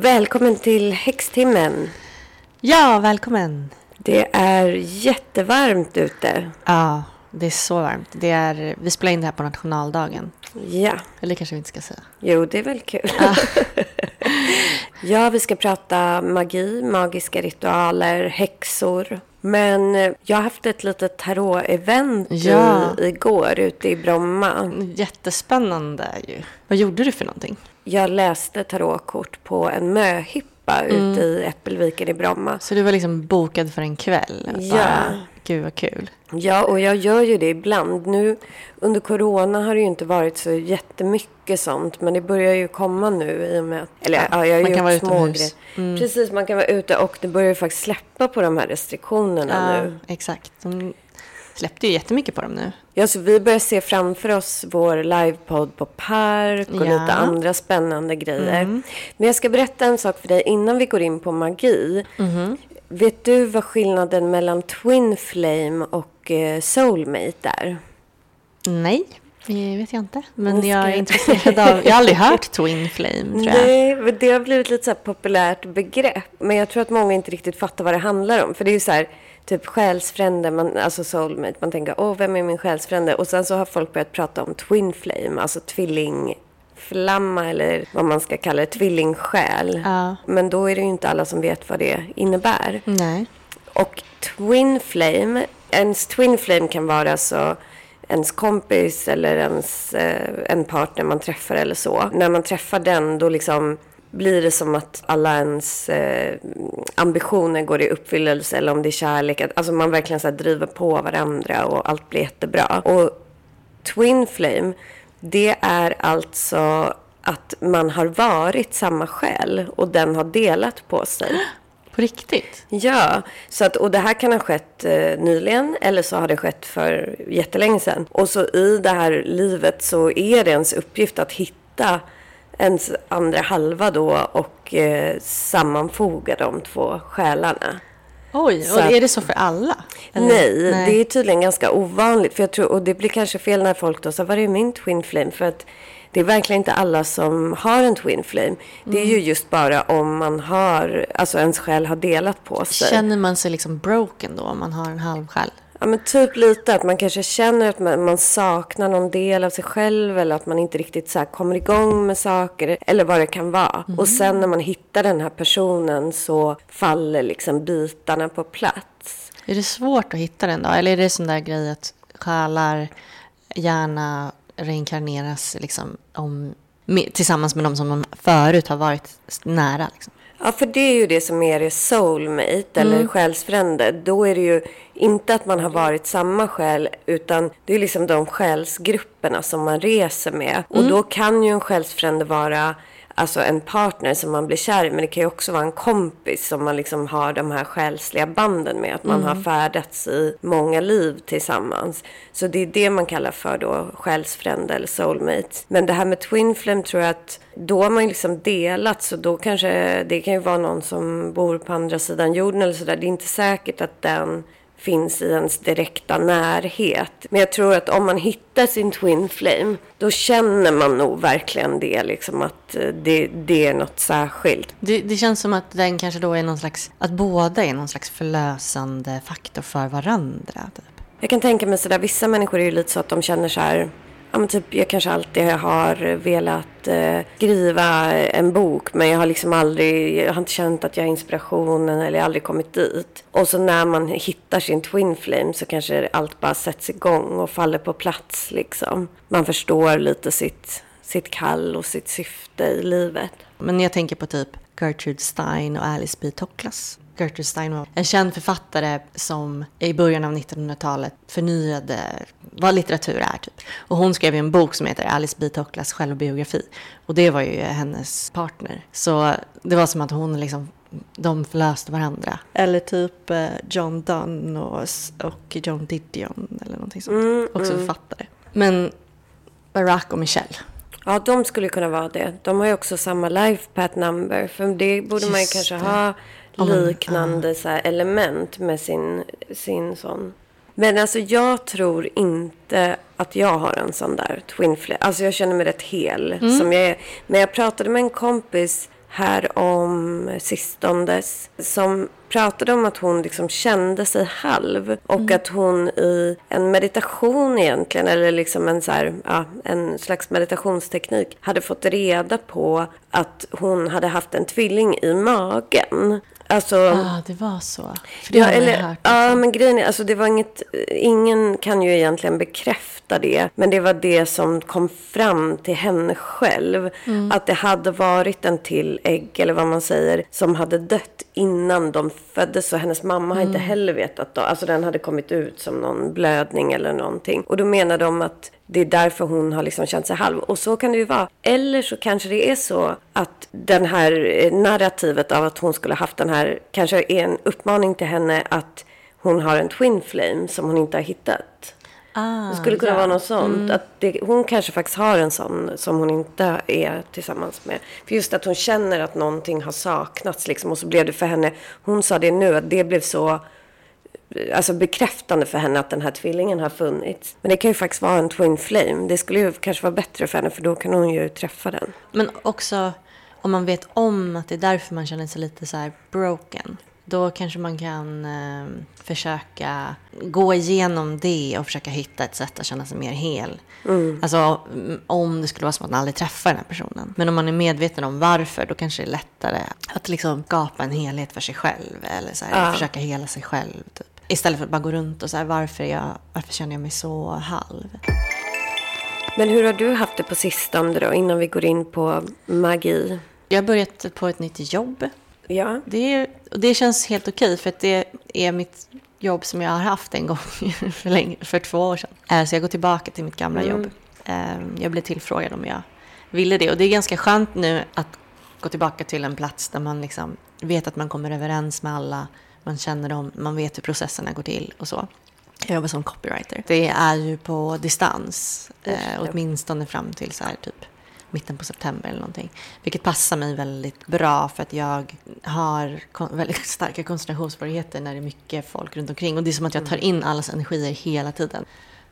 Välkommen till Häxtimmen. Ja, välkommen. Det är jättevarmt ute. Ja, det är så varmt. Det är, vi spelar in det här på nationaldagen. Ja, Eller kanske vi inte ska säga. jo det är väl kul. ja, vi ska prata magi, magiska ritualer, häxor. Men eh, jag har haft ett litet tarot-event Ja. igår ute i Bromma. Jättespännande ju. Vad gjorde du för någonting? Jag läste tarotkort på en möhippa ute i Äppelviken i Bromma. Så du var liksom bokad för en kväll? Ja. Bara, Gud vad kul. Ja, och jag gör ju det ibland. Nu under corona har det ju inte varit så jättemycket sånt. Men det börjar ju komma nu i och med att... Eller ja, jag har man kan vara utomhus. grejer. Precis, man kan vara ute och det börjar ju faktiskt släppa på de här restriktionerna Ja, nu. exakt. De släppte ju jättemycket på dem nu. Ja, så vi börjar se framför oss vår livepodd på Park och Ja. Mm. lite andra spännande grejer. Men jag ska berätta en sak för dig innan vi går in på magi. Mhm. Vet du vad skillnaden mellan Twin Flame och eh, Soulmate är? Nej, det vet jag inte. Men jag är intresserad av... Jag har aldrig hört Twin Flame, tror jag. Nej, men det har blivit lite så här populärt begrepp. Men jag tror att många inte riktigt fattar vad det handlar om. För det är ju så här, typ själsfrände, man, alltså soulmate. Man tänker, åh, vem är min själsfrände? Och sen så har folk börjat prata om twin flame, alltså tvillingflamma eller vad man ska kalla det, tvillingsjäl. Ja. Men då är det ju inte alla som vet vad det innebär. Nej. Och twin flame, ens twin flame kan vara alltså ens kompis eller ens, eh, en partner man träffar eller så. När man träffar den då liksom blir det som att alla ens eh, ambitioner går i uppfyllelse eller om det är kärlek. Alltså man verkligen så här driver på varandra och allt blir jättebra. Och twin flame, det är alltså att man har varit samma själ och den har delat på sig. På riktigt? Ja, så att, och det här kan ha skett eh, nyligen eller så har det skett för jättelänge sedan. Och så i det här livet så är det ens uppgift att hitta ens andra halva då och eh, sammanfoga de två själarna. Oj, Så och är det så för alla? Eller? Nej, det är tydligen ganska ovanligt. För jag tror, och det blir kanske fel när folk då säger, vad är min twin flame? För att det är verkligen inte alla som har en twin flame. Det är ju Mm. just bara om man har, alltså ens själ har delat på sig. Känner man sig liksom broken då om man har en halvsjäl? Ja, men typ lite att man kanske känner att man, man saknar någon del av sig själv eller att man inte riktigt så kommer igång med saker eller vad det kan vara. Och sen när man hittar den här personen så faller liksom bitarna på plats. Är det svårt att hitta den då? Eller är det sån där grej att själar gärna reinkarneras liksom om, med, tillsammans med de som de förut har varit nära? Liksom? Ja, för det är ju det som är det soulmate eller själsfrände. Då är det ju inte att man har varit samma själ utan det är liksom de själsgrupperna som man reser med. Och då kan ju en själsfrände vara alltså en partner som man blir kär i men det kan ju också vara en kompis som man liksom har de här själsliga banden med. Att man har färdats i många liv tillsammans. Så det är det man kallar för då själsfrände eller soulmate. Men det här med twin flame tror jag att då har man ju liksom delat så då kanske det kan ju vara någon som bor på andra sidan jorden eller sådär. Det är inte säkert att den finns i ens direkta närhet. Men jag tror att om man hittar sin twin flame då känner man nog verkligen det liksom att eh, det, det är något särskilt. Det, det känns som att den kanske då är någon slags, att båda är någon slags förlösande faktor för varandra. Typ. Jag kan tänka mig sådär, vissa människor är ju lite så att de känner så här, ja men typ jag kanske alltid har velat eh, skriva en bok men jag har liksom aldrig, jag har inte känt att jag har inspirationen eller jag har aldrig kommit dit. Och så när man hittar sin twin flame så kanske allt bara sätts igång och faller på plats liksom. Man förstår lite sitt, sitt kall och sitt syfte i livet. Men jag tänker på typ Gertrude Stein och Alice B. Toklas. Gertrude Stein var en känd författare som i början av 1900-talet förnyade vad litteratur är. Typ. Och hon skrev ju en bok som heter Alice B. Toklas självbiografi. Och det var ju hennes partner. Så det var som att hon liksom de förlöste varandra. Eller typ eh, John Donne och, och John Didion eller någonting sånt. Också författare. Men Barack och Michelle. Ja, de skulle kunna vara det. De har ju också samma life path number. För det borde man ju Just kanske det. ha Liknande så här, element med sin, sin sån. Men alltså jag tror inte att jag har en sån där twin flame. Alltså jag känner mig rätt hel Mm. som jag är. Men jag pratade med en kompis här om sistondes som pratade om att hon liksom kände sig halv och mm. att hon i en meditation egentligen eller liksom en, så här, ja, en slags meditationsteknik hade fått reda på att hon hade haft en tvilling i magen. Alltså, ah, det var så. För det ja, eller, hört, ja, men grejen är, alltså det var inget, ingen kan ju egentligen bekräfta det. Men det var det som kom fram till henne själv. Mm. Att det hade varit en till ägg, eller vad man säger, som hade dött innan de föddes. Och hennes mamma har inte mm. heller vetat då. Alltså den hade kommit ut som någon blödning eller någonting. Och då menar de att det är därför hon har liksom känt sig halv. Och så kan det ju vara. Eller så kanske det är så att den här eh, narrativet av att hon skulle haft den här, kanske är en uppmaning till henne att hon har en twin flame som hon inte har hittat. Ah, det skulle kunna ja. vara något sånt. Mm. Att det, hon kanske faktiskt har en sån som hon inte är tillsammans med. För just att hon känner att någonting har saknats liksom. Och så blev det för henne, hon sa det nu, att det blev så alltså bekräftande för henne att den här tvillingen har funnits. Men det kan ju faktiskt vara en twin flame. Det skulle ju kanske vara bättre för henne för då kan hon ju träffa den. Men också om man vet om att det är därför man känner sig lite så här broken. Då kanske man kan eh, försöka gå igenom det och försöka hitta ett sätt att känna sig mer hel. Mm. Alltså om det skulle vara som att man aldrig träffar den här personen. Men om man är medveten om varför, då kanske det är lättare att liksom skapa en helhet för sig själv. Eller så här, ja. försöka hela sig själv. Typ. Istället för att bara gå runt och så här, varför, jag, varför känner jag mig så halv? Men hur har du haft det på sistone då, innan vi går in på magi? Jag har börjat på ett nytt jobb. Ja. Det, det känns helt okej, för att det är mitt jobb som jag har haft en gång för, länge, för två år sedan. Eh, så jag går tillbaka till mitt gamla mm. jobb. Ehm, jag blev tillfrågad om jag ville det. Och det är ganska skönt nu att gå tillbaka till en plats där man liksom vet att man kommer överens med alla man känner dem, man vet hur processerna går till och så. Jag jobbar som copywriter. Det är ju på distans, eh, åtminstone fram till så här typ mitten på september eller någonting. Vilket passar mig väldigt bra för att jag har väldigt starka koncentrationssvårigheter när det är mycket folk runt omkring. Och det är som att jag tar mm. in allas energier hela tiden.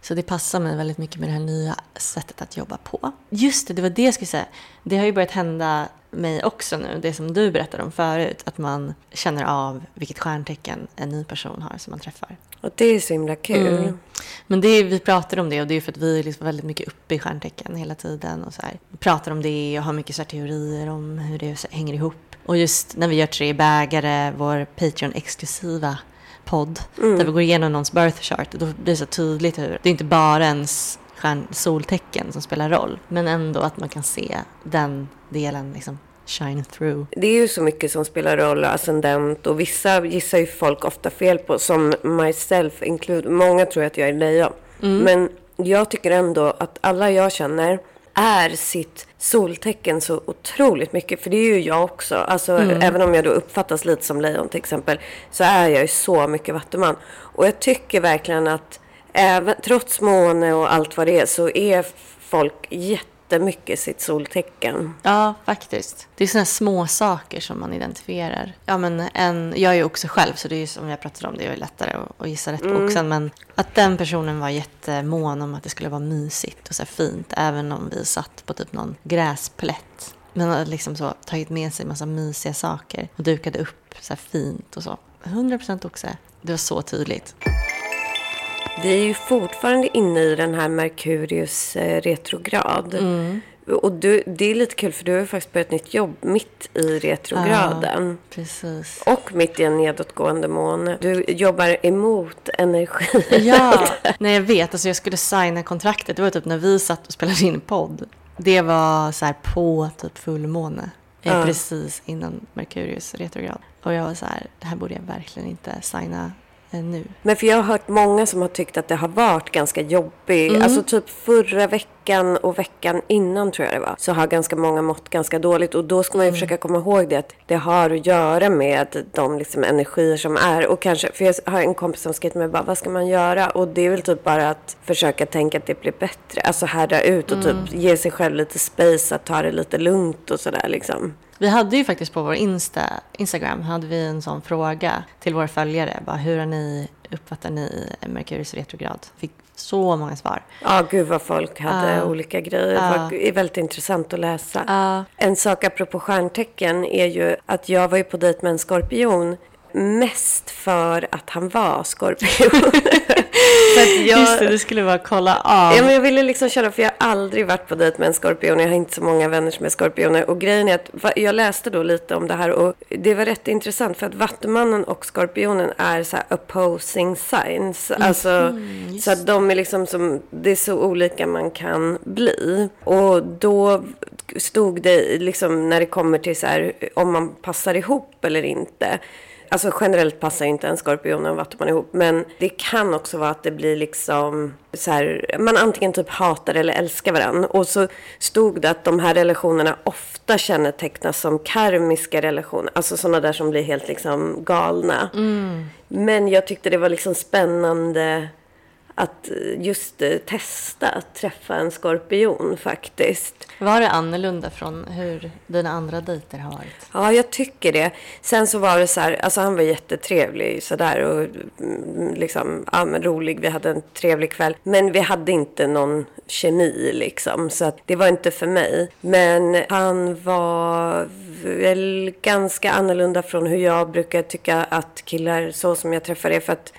Så det passar mig väldigt mycket med det här nya sättet att jobba på. Just det, det var det jag skulle säga. Det har ju börjat hända mig också nu, det som du berättade om förut, att man känner av vilket stjärntecken en ny person har som man träffar. Och det är så himla kul. Mm. Men det, vi pratar om det och det är för att vi är liksom väldigt mycket uppe i stjärntecken hela tiden. Och så här. Vi pratar om det och har mycket så teorier om hur det hänger ihop. Och just när vi gör Tre bägare, vår Patreon-exklusiva podd, mm. där vi går igenom någons birth chart, då blir det så tydligt hur det är inte bara ens soltecken som spelar roll, men ändå att man kan se den delen liksom shine through. Det är ju så mycket som spelar roll, ascendent och vissa gissar ju folk ofta fel på, som myself include. Många tror att jag är lejon. Mm. Men jag tycker ändå att alla jag känner är sitt soltecken så otroligt mycket. För det är ju jag också. Alltså, mm. Även om jag då uppfattas lite som lejon till exempel. Så är jag ju så mycket vattuman. Och jag tycker verkligen att även, trots måne och allt vad det är så är folk jätte jättemycket sitt soltecken. Ja, faktiskt. Det är sådana små saker som man identifierar. Ja, men en, jag är ju också själv, så det är ju som jag pratade om, det är lättare att, att gissa rätt på mm. oxen. Men att den personen var jättemån om att det skulle vara mysigt och så fint, även om vi satt på typ någon gräsplätt. Men hade liksom så tagit med sig en massa mysiga saker och dukade upp så här fint och så. 100% oxe. Det var så tydligt. Vi är ju fortfarande inne i den här Merkurius eh, retrograd. Mm. Och du, det är lite kul för du har ju faktiskt börjat ett nytt jobb mitt i retrograden. Ja, precis. Och mitt i en nedåtgående måne. Du jobbar emot energi. Ja, nej jag vet. Alltså jag skulle signa kontraktet. Det var typ när vi satt och spelade in podd. Det var så här på typ fullmåne. Ja. Precis innan Merkurius retrograd. Och jag var så här, det här borde jag verkligen inte signa nu. Men för jag har hört många som har tyckt att det har varit ganska jobbigt. Mm. Alltså typ förra veckan och veckan innan tror jag det var. Så har ganska många mått ganska dåligt. Och då ska man ju mm. försöka komma ihåg det att det har att göra med de liksom energier som är. Och kanske, för jag har en kompis som skrivit mig bara, vad ska man göra? Och det är väl typ bara att försöka tänka att det blir bättre. Alltså härda ut och typ mm. ge sig själv lite space, att ta det lite lugnt och sådär liksom. Vi hade ju faktiskt på vår Insta, Instagram hade vi en sån fråga till våra följare. Bara, hur har ni, uppfattar ni Merkurius retrograd? Fick Så många svar. Ja, gud vad folk hade olika grejer. Det var väldigt intressant att läsa. En sak apropå stjärntecken är ju att jag var ju på dejt med en skorpion mest för att han var skorpion. så att jag, Just det, du skulle bara kolla av. Ja, men jag ville liksom känna, för jag har aldrig varit på dejt med en skorpion. Jag har inte så många vänner som är skorpioner. Och grejen är att jag läste då lite om det här och det var rätt intressant för att Vattumannen och Skorpionen är så här opposing signs. Mm. Alltså, mm, så att de är liksom som, det är så olika man kan bli. Och då stod det liksom när det kommer till så här om man passar ihop eller inte. Alltså generellt passar inte en skorpion och vattuman ihop. Men det kan också vara att det blir liksom så här, man antingen typ hatar eller älskar varandra. Och så stod det att de här relationerna ofta kännetecknas som karmiska relationer. Alltså sådana där som blir helt liksom galna. Mm. Men jag tyckte det var liksom spännande att just eh, testa att träffa en skorpion faktiskt. Var det annorlunda från hur dina andra dejter har varit? Ja, jag tycker det. Sen så var det så här, alltså han var jättetrevlig sådär och mm, liksom, ja men rolig. Vi hade en trevlig kväll. Men vi hade inte någon kemi liksom, så att det var inte för mig. Men han var väl ganska annorlunda från hur jag brukar tycka att killar, så som jag träffar är. För att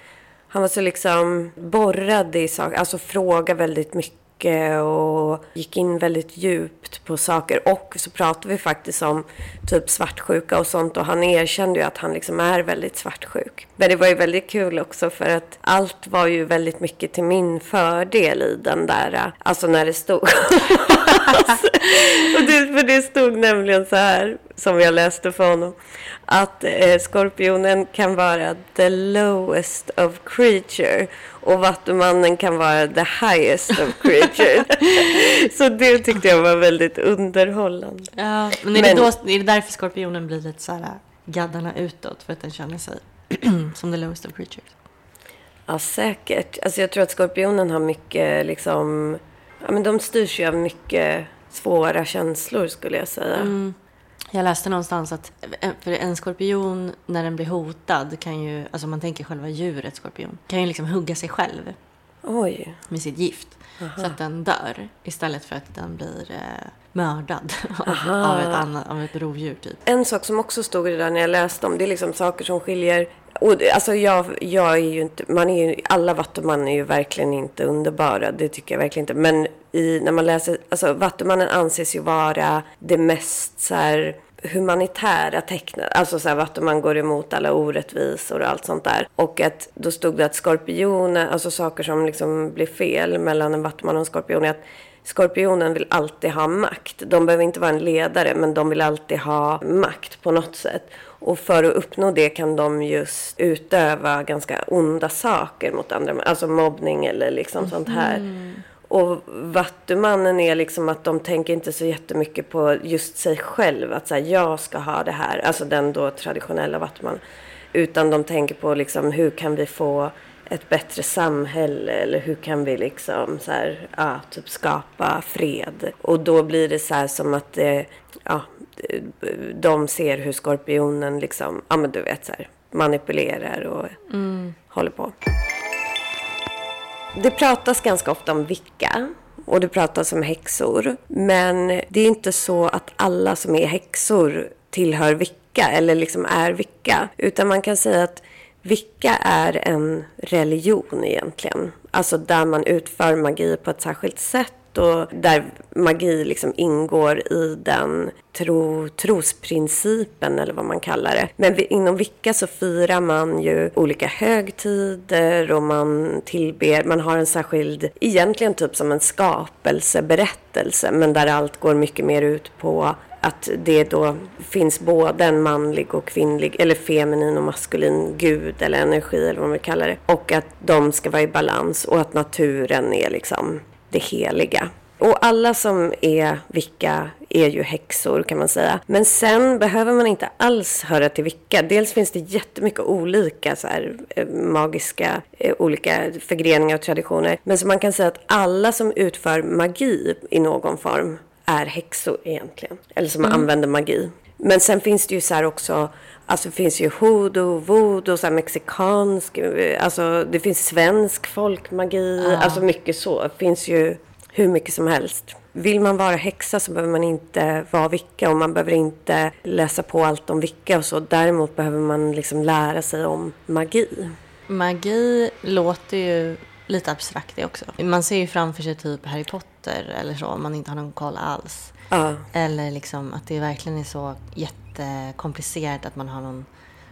han var så liksom borrad i saker, alltså frågade väldigt mycket och gick in väldigt djupt på saker. Och så pratade vi faktiskt om typ svartsjuka och sånt och han erkände ju att han liksom är väldigt svartsjuk. Men det var ju väldigt kul också för att allt var ju väldigt mycket till min fördel i den där, alltså när det stod. och det, för det stod nämligen så här, som jag läste för honom att eh, skorpionen kan vara the lowest of creature och vattumannen kan vara the highest of creature. så det tyckte jag var väldigt underhållande. Ja, men är, men, det, då, är det därför skorpionen blir lite så här gaddarna utåt? För att den känner sig som the lowest of creatures? Ja, säkert. Alltså jag tror att skorpionen har mycket liksom... Ja, men de styrs ju av mycket svåra känslor skulle jag säga. Mm. Jag läste någonstans att för en skorpion när den blir hotad kan ju, alltså man tänker själva djuret skorpion, kan ju liksom hugga sig själv. Oj. Med sitt gift. Aha. Så att den dör istället för att den blir eh, mördad av, av, ett annat, av ett rovdjur. Typ. En sak som också stod i det där när jag läste om, det är liksom saker som skiljer och, alltså jag, jag är ju inte, man är ju, alla vattuman är ju verkligen inte underbara, det tycker jag verkligen inte. Men i, när man läser, alltså vattumannen anses ju vara det mest så här, humanitära tecknet. Alltså så här, vattuman går emot alla orättvisor och allt sånt där. Och att då stod det att skorpioner, alltså saker som liksom blir fel mellan en vattuman och en skorpion är att Skorpionen vill alltid ha makt. De behöver inte vara en ledare, men de vill alltid ha makt på något sätt. Och för att uppnå det kan de just utöva ganska onda saker mot andra, alltså mobbning eller liksom mm. sånt här. Mm. Och vattumannen är liksom att de tänker inte så jättemycket på just sig själv, att säga jag ska ha det här, alltså den då traditionella vattumannen. Utan de tänker på liksom hur kan vi få ett bättre samhälle eller hur kan vi liksom så här, ja, typ skapa fred. Och då blir det så här som att det, ja, de ser hur skorpionen liksom, ja men du vet så här, manipulerar och mm. håller på. Det pratas ganska ofta om vicka och det pratas om häxor. Men det är inte så att alla som är häxor tillhör vicka eller liksom är vicka. Utan man kan säga att vilka är en religion egentligen. Alltså där man utför magi på ett särskilt sätt och där magi liksom ingår i den tro, trosprincipen eller vad man kallar det. Men inom vilka så firar man ju olika högtider och man tillber, man har en särskild, egentligen typ som en skapelseberättelse men där allt går mycket mer ut på att det då finns både en manlig och kvinnlig, eller feminin och maskulin gud eller energi eller vad man vill kalla det. Och att de ska vara i balans och att naturen är liksom det heliga. Och alla som är vicka är ju häxor kan man säga. Men sen behöver man inte alls höra till vicka. Dels finns det jättemycket olika så här, eh, magiska, eh, olika förgreningar och traditioner. Men så man kan säga att alla som utför magi i någon form är häxor egentligen. Eller som mm. använder magi. Men sen finns det ju så här också Alltså det finns ju hoodoo, voodoo, så här mexikansk, alltså det finns svensk folkmagi, Ja. alltså mycket så. Det finns ju hur mycket som helst. Vill man vara häxa så behöver man inte vara vicka och man behöver inte läsa på allt om vicka och så. Däremot behöver man liksom lära sig om magi. Magi låter ju lite abstrakt det också. Man ser ju framför sig typ Harry Potter eller så om man inte har någon koll alls. Ja, Eller liksom att det verkligen är så jättekomplicerat att man har någon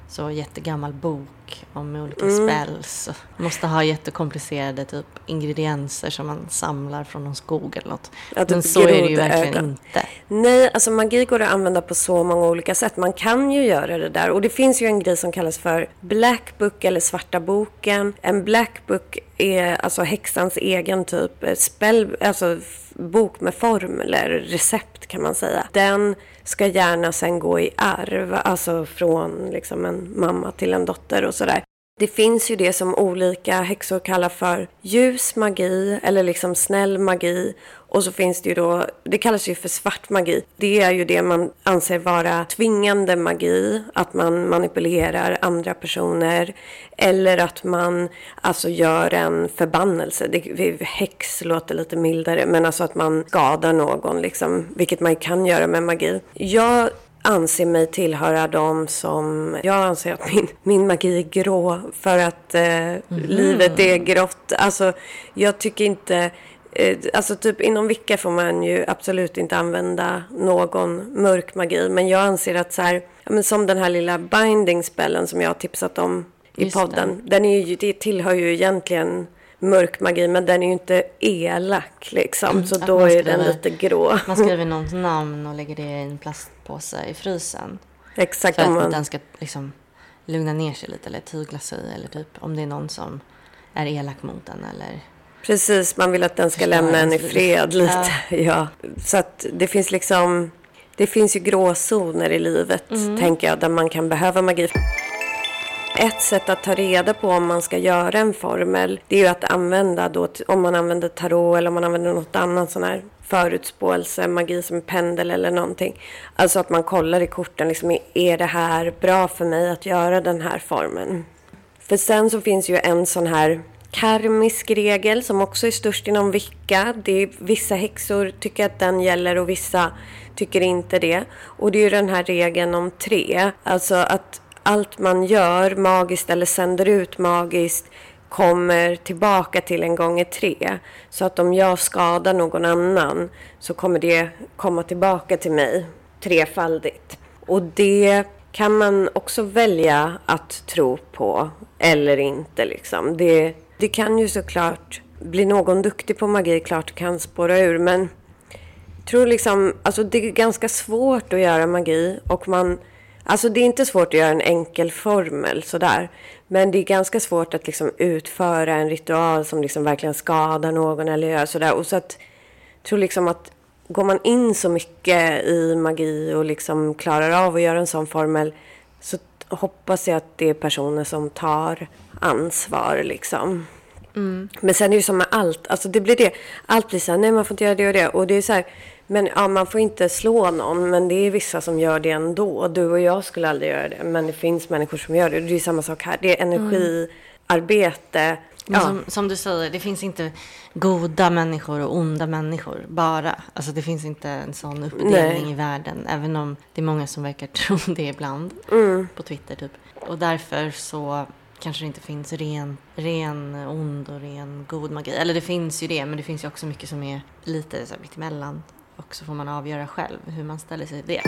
så jättegammal bok om olika Mm. spells. Måste ha jättekomplicerade typ ingredienser som man samlar från någon skog eller något. Ja, typ Men så är det ju verkligen inte. Nej, alltså magi går att använda på så många olika sätt. Man kan ju göra det där. Och det finns ju en grej som kallas för Black Book eller Svarta boken. En Black Book är alltså häxans egen typ eh, spell, alltså bok med formler, recept kan man säga. Den ska gärna sen gå i arv, alltså från liksom en mamma till en dotter och sådär. Det finns ju det som olika häxor kallar för ljus magi eller liksom snäll magi. Och så finns det ju då, det kallas ju för svart magi. Det är ju det man anser vara tvingande magi. Att man manipulerar andra personer. Eller att man alltså gör en förbannelse. Det, häx låter lite mildare. Men alltså att man skadar någon liksom. Vilket man kan göra med magi. Jag anser mig tillhöra dem som... Jag anser att min, min magi är grå för att eh, livet är grått. Alltså, jag tycker inte... Eh, alltså typ inom Vicka får man ju absolut inte använda någon mörk magi. Men jag anser att så här, men som den här lilla binding spellen som jag har tipsat om i Just podden. Den är ju, det tillhör ju egentligen mörk magi men den är ju inte elak liksom. Så att då är den lite grå. Man skriver någons namn och lägger det i en plastpåse i frysen. Exakt. För att man... den ska liksom lugna ner sig lite eller tygla sig. Eller typ om det är någon som är elak mot den eller... Precis, man vill att den ska lämna en i fred lite. Ja. Så att det finns liksom... Det finns ju gråzoner i livet, tänker jag, där man kan behöva magi. Ett sätt att ta reda på om man ska göra en formel, det är ju att använda då, om man använder tarot eller om man använder något annat sån här förutspåelse, magi som pendel eller någonting. Alltså att man kollar i korten, liksom, är det här bra för mig att göra den här formeln? För sen så finns ju en sån här karmisk regel som också är störst inom vicka. Det är, vissa häxor tycker att den gäller och vissa tycker inte det. Och det är ju den här regeln om tre. Alltså att allt man gör magiskt eller sänder ut magiskt kommer tillbaka till en gånger tre. Så att om jag skadar någon annan så kommer det komma tillbaka till mig trefaldigt. Och det kan man också välja att tro på eller inte. Liksom. Det, det kan ju såklart, bli någon duktig på magi klart kan spåra ur men jag tror liksom, alltså det är ganska svårt att göra magi och man, alltså det är inte svårt att göra en enkel formel sådär. Men det är ganska svårt att liksom utföra en ritual som liksom verkligen skadar någon eller gör sådär. Och så att, jag tror liksom att går man in så mycket i magi och liksom klarar av att göra en sån formel så hoppas jag att det är personer som tar ansvar liksom. Men sen är det ju som med allt, alltså det blir det. Allt blir så här, nej man får inte göra det och det. Och det är så här, men ja, man får inte slå någon, men det är vissa som gör det ändå. Du och jag skulle aldrig göra det, men det finns människor som gör det. Det är samma sak här, det är energiarbete. Men Ja, som, som du säger, det finns inte goda människor och onda människor bara. Alltså det finns inte en sån uppdelning Nej. i världen. Även om det är många som verkar tro det ibland. Mm. På Twitter typ. Och därför så kanske det inte finns ren, ren ond och ren god magi. Eller det finns ju det, men det finns ju också mycket som är lite så här mittemellan. Och så får man avgöra själv hur man ställer sig till det.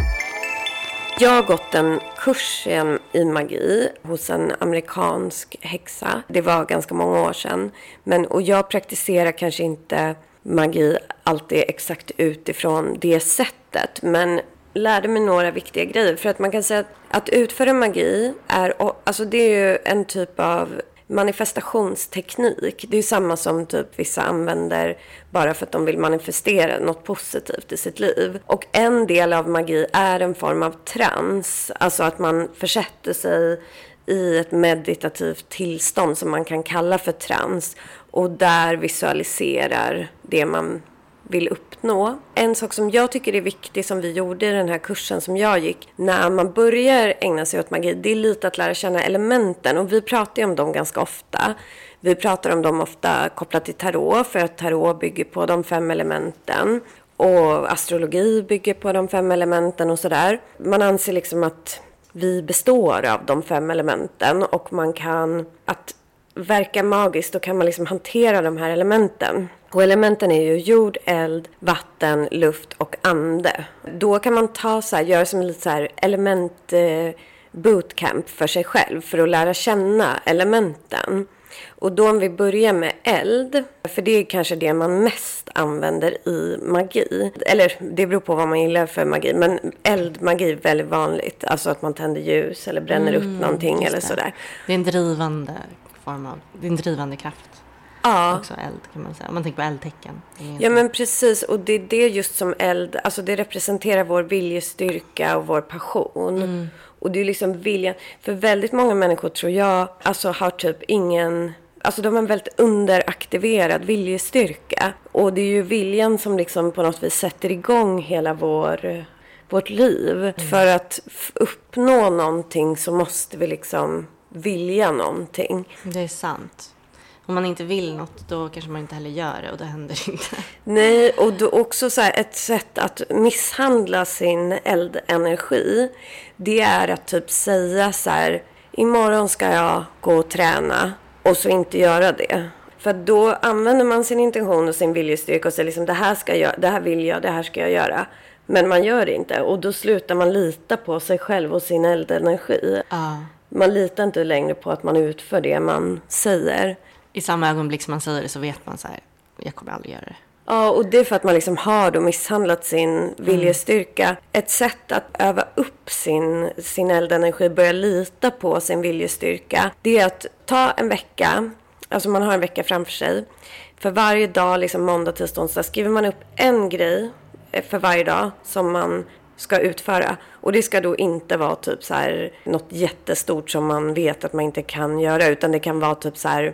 Jag har gått en kurs i, i magi hos en amerikansk häxa. Det var ganska många år sedan. Men, och jag praktiserar kanske inte magi alltid exakt utifrån det sättet. Men lärde mig några viktiga grejer. För att man kan säga att, att utföra magi är, alltså det är ju en typ av manifestationsteknik. Det är ju samma som typ vissa använder bara för att de vill manifestera något positivt i sitt liv. Och en del av magi är en form av trans. Alltså att man försätter sig i ett meditativt tillstånd som man kan kalla för trans. Och där visualiserar det man vill uppnå. En sak som jag tycker är viktig som vi gjorde i den här kursen som jag gick. När man börjar ägna sig åt magi, det är lite att lära känna elementen. Och vi pratar ju om dem ganska ofta. Vi pratar om dem ofta kopplat till tarot, för att tarot bygger på de fem elementen. Och astrologi bygger på de fem elementen och sådär. Man anser liksom att vi består av de fem elementen och man kan, att verka magiskt, då kan man liksom hantera de här elementen. Och elementen är ju jord, eld, vatten, luft och ande. Då kan man ta så här, göra som lite så här element eh, bootcamp för sig själv för att lära känna elementen. Och då om vi börjar med eld, för det är kanske det man mest använder i magi. Eller det beror på vad man gillar för magi, men eldmagi är väldigt vanligt. Alltså att man tänder ljus eller bränner mm, upp någonting eller sådär. Det är en drivande form av, det är en drivande kraft. Ja. Också eld kan man säga. Om man tänker på eldtecken. Ja men precis. Och det är det just som eld, alltså det representerar vår viljestyrka och vår passion. Mm. Och det är liksom viljan. För väldigt många människor tror jag alltså har typ ingen Alltså de har en väldigt underaktiverad viljestyrka. Och det är ju viljan som liksom på något vis sätter igång hela vår, vårt liv. Mm. För att uppnå någonting så måste vi liksom vilja någonting. Det är sant. Om man inte vill något då kanske man inte heller gör det och då händer det inte. Nej, och då också så här, ett sätt att misshandla sin eldenergi. Det är att typ säga så här, imorgon ska jag gå och träna och så inte göra det. För då använder man sin intention och sin viljestyrka och säger liksom det här, ska jag, det här vill jag, det här ska jag göra. Men man gör det inte och då slutar man lita på sig själv och sin eldenergi. Ah. Man litar inte längre på att man utför det man säger. I samma ögonblick som man säger det så vet man så här, jag kommer aldrig göra det. Ja, och det är för att man liksom har då misshandlat sin viljestyrka. Mm. Ett sätt att öva upp sin, sin eldenergi, börja lita på sin viljestyrka, det är att ta en vecka, alltså man har en vecka framför sig. För varje dag, liksom måndag, tisdag, onsdag, skriver man upp en grej för varje dag som man ska utföra. Och det ska då inte vara typ så här något jättestort som man vet att man inte kan göra, utan det kan vara typ så här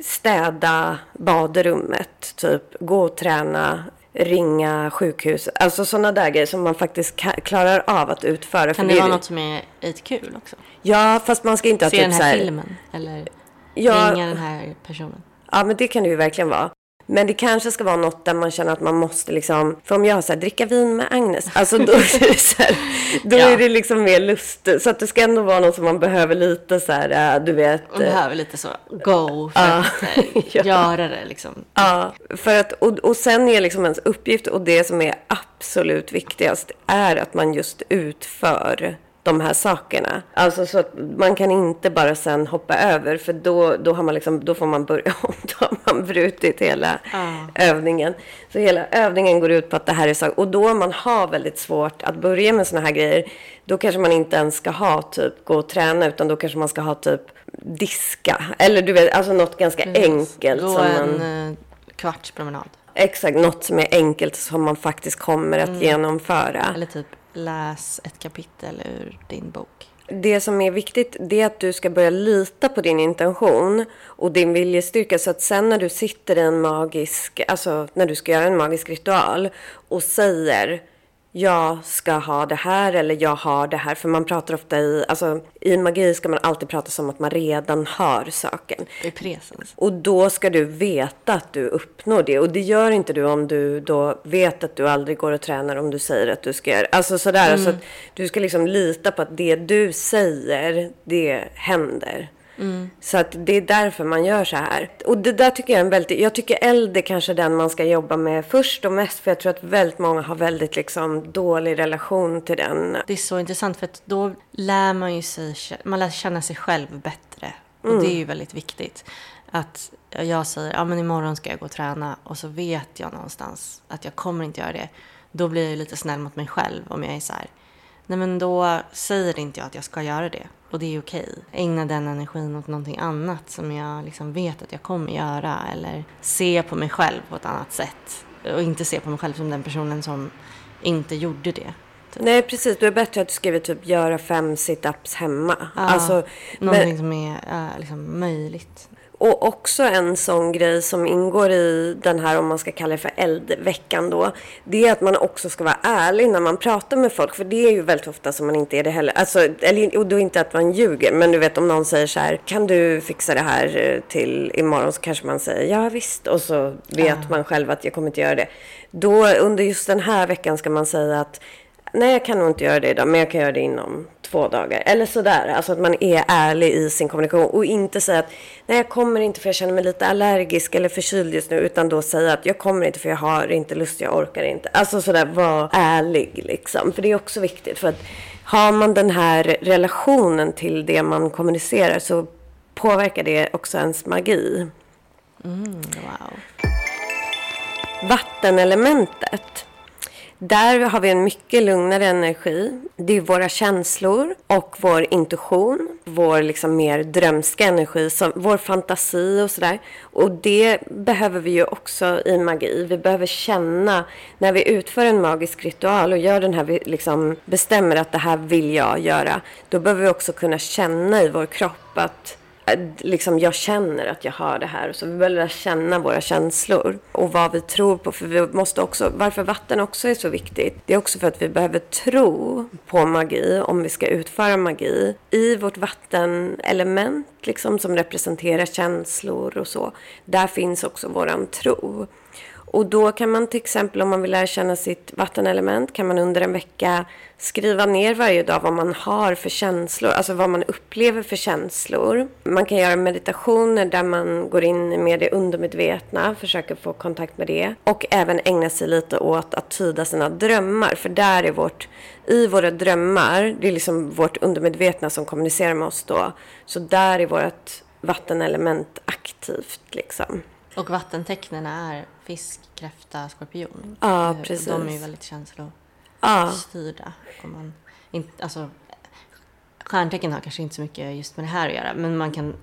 städa badrummet, typ gå och träna, ringa sjukhus. Alltså sådana där grejer som man faktiskt klarar av att utföra. Kan det, det vara något som är lite kul också? Ja, fast man ska inte Se typ den här, här filmen eller ja, ringa den här personen. Ja, men det kan det ju verkligen vara. Men det kanske ska vara något där man känner att man måste liksom, för om jag säger dricka vin med Agnes, alltså då, är det, så här, då ja. är det liksom mer lust. Så att det ska ändå vara något som man behöver lite så här, äh, du vet. Man behöver lite så go för uh, att ja. göra det liksom. Ja, för att, och, och sen är liksom ens uppgift och det som är absolut viktigast är att man just utför de här sakerna. Alltså så att man kan inte bara sen hoppa över för då, då, har man liksom, då får man börja om. Då har man brutit hela ah. övningen. Så hela övningen går ut på att det här är saker. Och då man har väldigt svårt att börja med såna här grejer. Då kanske man inte ens ska ha typ gå och träna utan då kanske man ska ha typ diska. Eller du vet, alltså något ganska mm. enkelt. Gå som en man... Eh, kvarts promenad. Exakt, något som är enkelt som man faktiskt kommer att mm. genomföra. Eller typ läs ett kapitel ur din bok. Det som är viktigt det är att du ska börja lita på din intention och din viljestyrka. Så att sen när du sitter i en magisk, alltså när du ska göra en magisk ritual och säger jag ska ha det här eller jag har det här. För man pratar ofta i, alltså i magi ska man alltid prata som att man redan har saken. I presens. Och då ska du veta att du uppnår det. Och det gör inte du om du då vet att du aldrig går och tränar om du säger att du ska göra Alltså sådär. Mm. Alltså att du ska liksom lita på att det du säger, det händer. Mm. Så att det är därför man gör så här. Och det där tycker jag är en väldigt, jag tycker eld är kanske den man ska jobba med först och mest. För jag tror att väldigt många har väldigt liksom dålig relation till den. Det är så intressant för att då lär man ju sig, man lär känna sig själv bättre. Och mm. det är ju väldigt viktigt. Att jag säger, ja men imorgon ska jag gå och träna och så vet jag någonstans att jag kommer inte göra det. Då blir jag lite snäll mot mig själv om jag är så här, nej men då säger inte jag att jag ska göra det. Och det är okej. Ägna den energin åt någonting annat som jag liksom vet att jag kommer göra. Eller se på mig själv på ett annat sätt. Och inte se på mig själv som den personen som inte gjorde det. Typ. Nej, precis. Då är det bättre att du skriver typ göra fem situps hemma. Ja, alltså, någonting men... som är äh, liksom möjligt. Och också en sån grej som ingår i den här, om man ska kalla det för eldveckan då, det är att man också ska vara ärlig när man pratar med folk. För det är ju väldigt ofta som man inte är det heller. Alltså, eller, och då inte att man ljuger, men du vet om någon säger så här, kan du fixa det här eh, till imorgon? Så kanske man säger, ja visst. Och så vet ja. man själv att jag kommer inte göra det. Då under just den här veckan ska man säga att nej, jag kan nog inte göra det idag, men jag kan göra det inom två dagar. Eller sådär. Alltså att man är ärlig i sin kommunikation och inte säga att nej, jag kommer inte för jag känner mig lite allergisk eller förkyld just nu. Utan då säga att jag kommer inte för jag har inte lust, jag orkar inte. Alltså sådär, var ärlig liksom. För det är också viktigt. För att har man den här relationen till det man kommunicerar så påverkar det också ens magi. Mm, wow. Vattenelementet där har vi en mycket lugnare energi. Det är våra känslor och vår intuition, vår liksom mer drömska energi, som, vår fantasi och sådär. Och det behöver vi ju också i magi. Vi behöver känna när vi utför en magisk ritual och gör den här, vi liksom bestämmer att det här vill jag göra. Då behöver vi också kunna känna i vår kropp att liksom jag känner att jag har det här. Så vi behöver lära känna våra känslor och vad vi tror på. För vi måste också, varför vatten också är så viktigt, det är också för att vi behöver tro på magi om vi ska utföra magi. I vårt vattenelement liksom, som representerar känslor och så, där finns också våran tro. Och då kan man till exempel om man vill lära känna sitt vattenelement kan man under en vecka skriva ner varje dag vad man har för känslor, alltså vad man upplever för känslor. Man kan göra meditationer där man går in med det undermedvetna, försöker få kontakt med det. Och även ägna sig lite åt att tyda sina drömmar, för där är vårt, i våra drömmar, det är liksom vårt undermedvetna som kommunicerar med oss då. Så där är vårt vattenelement aktivt liksom. Och vattentecknen är fisk, kräfta, skorpion. Ja, precis. De är ju väldigt känslostyrda. Ja. Man alltså, stjärntecken har kanske inte så mycket just med det här att göra, men man kan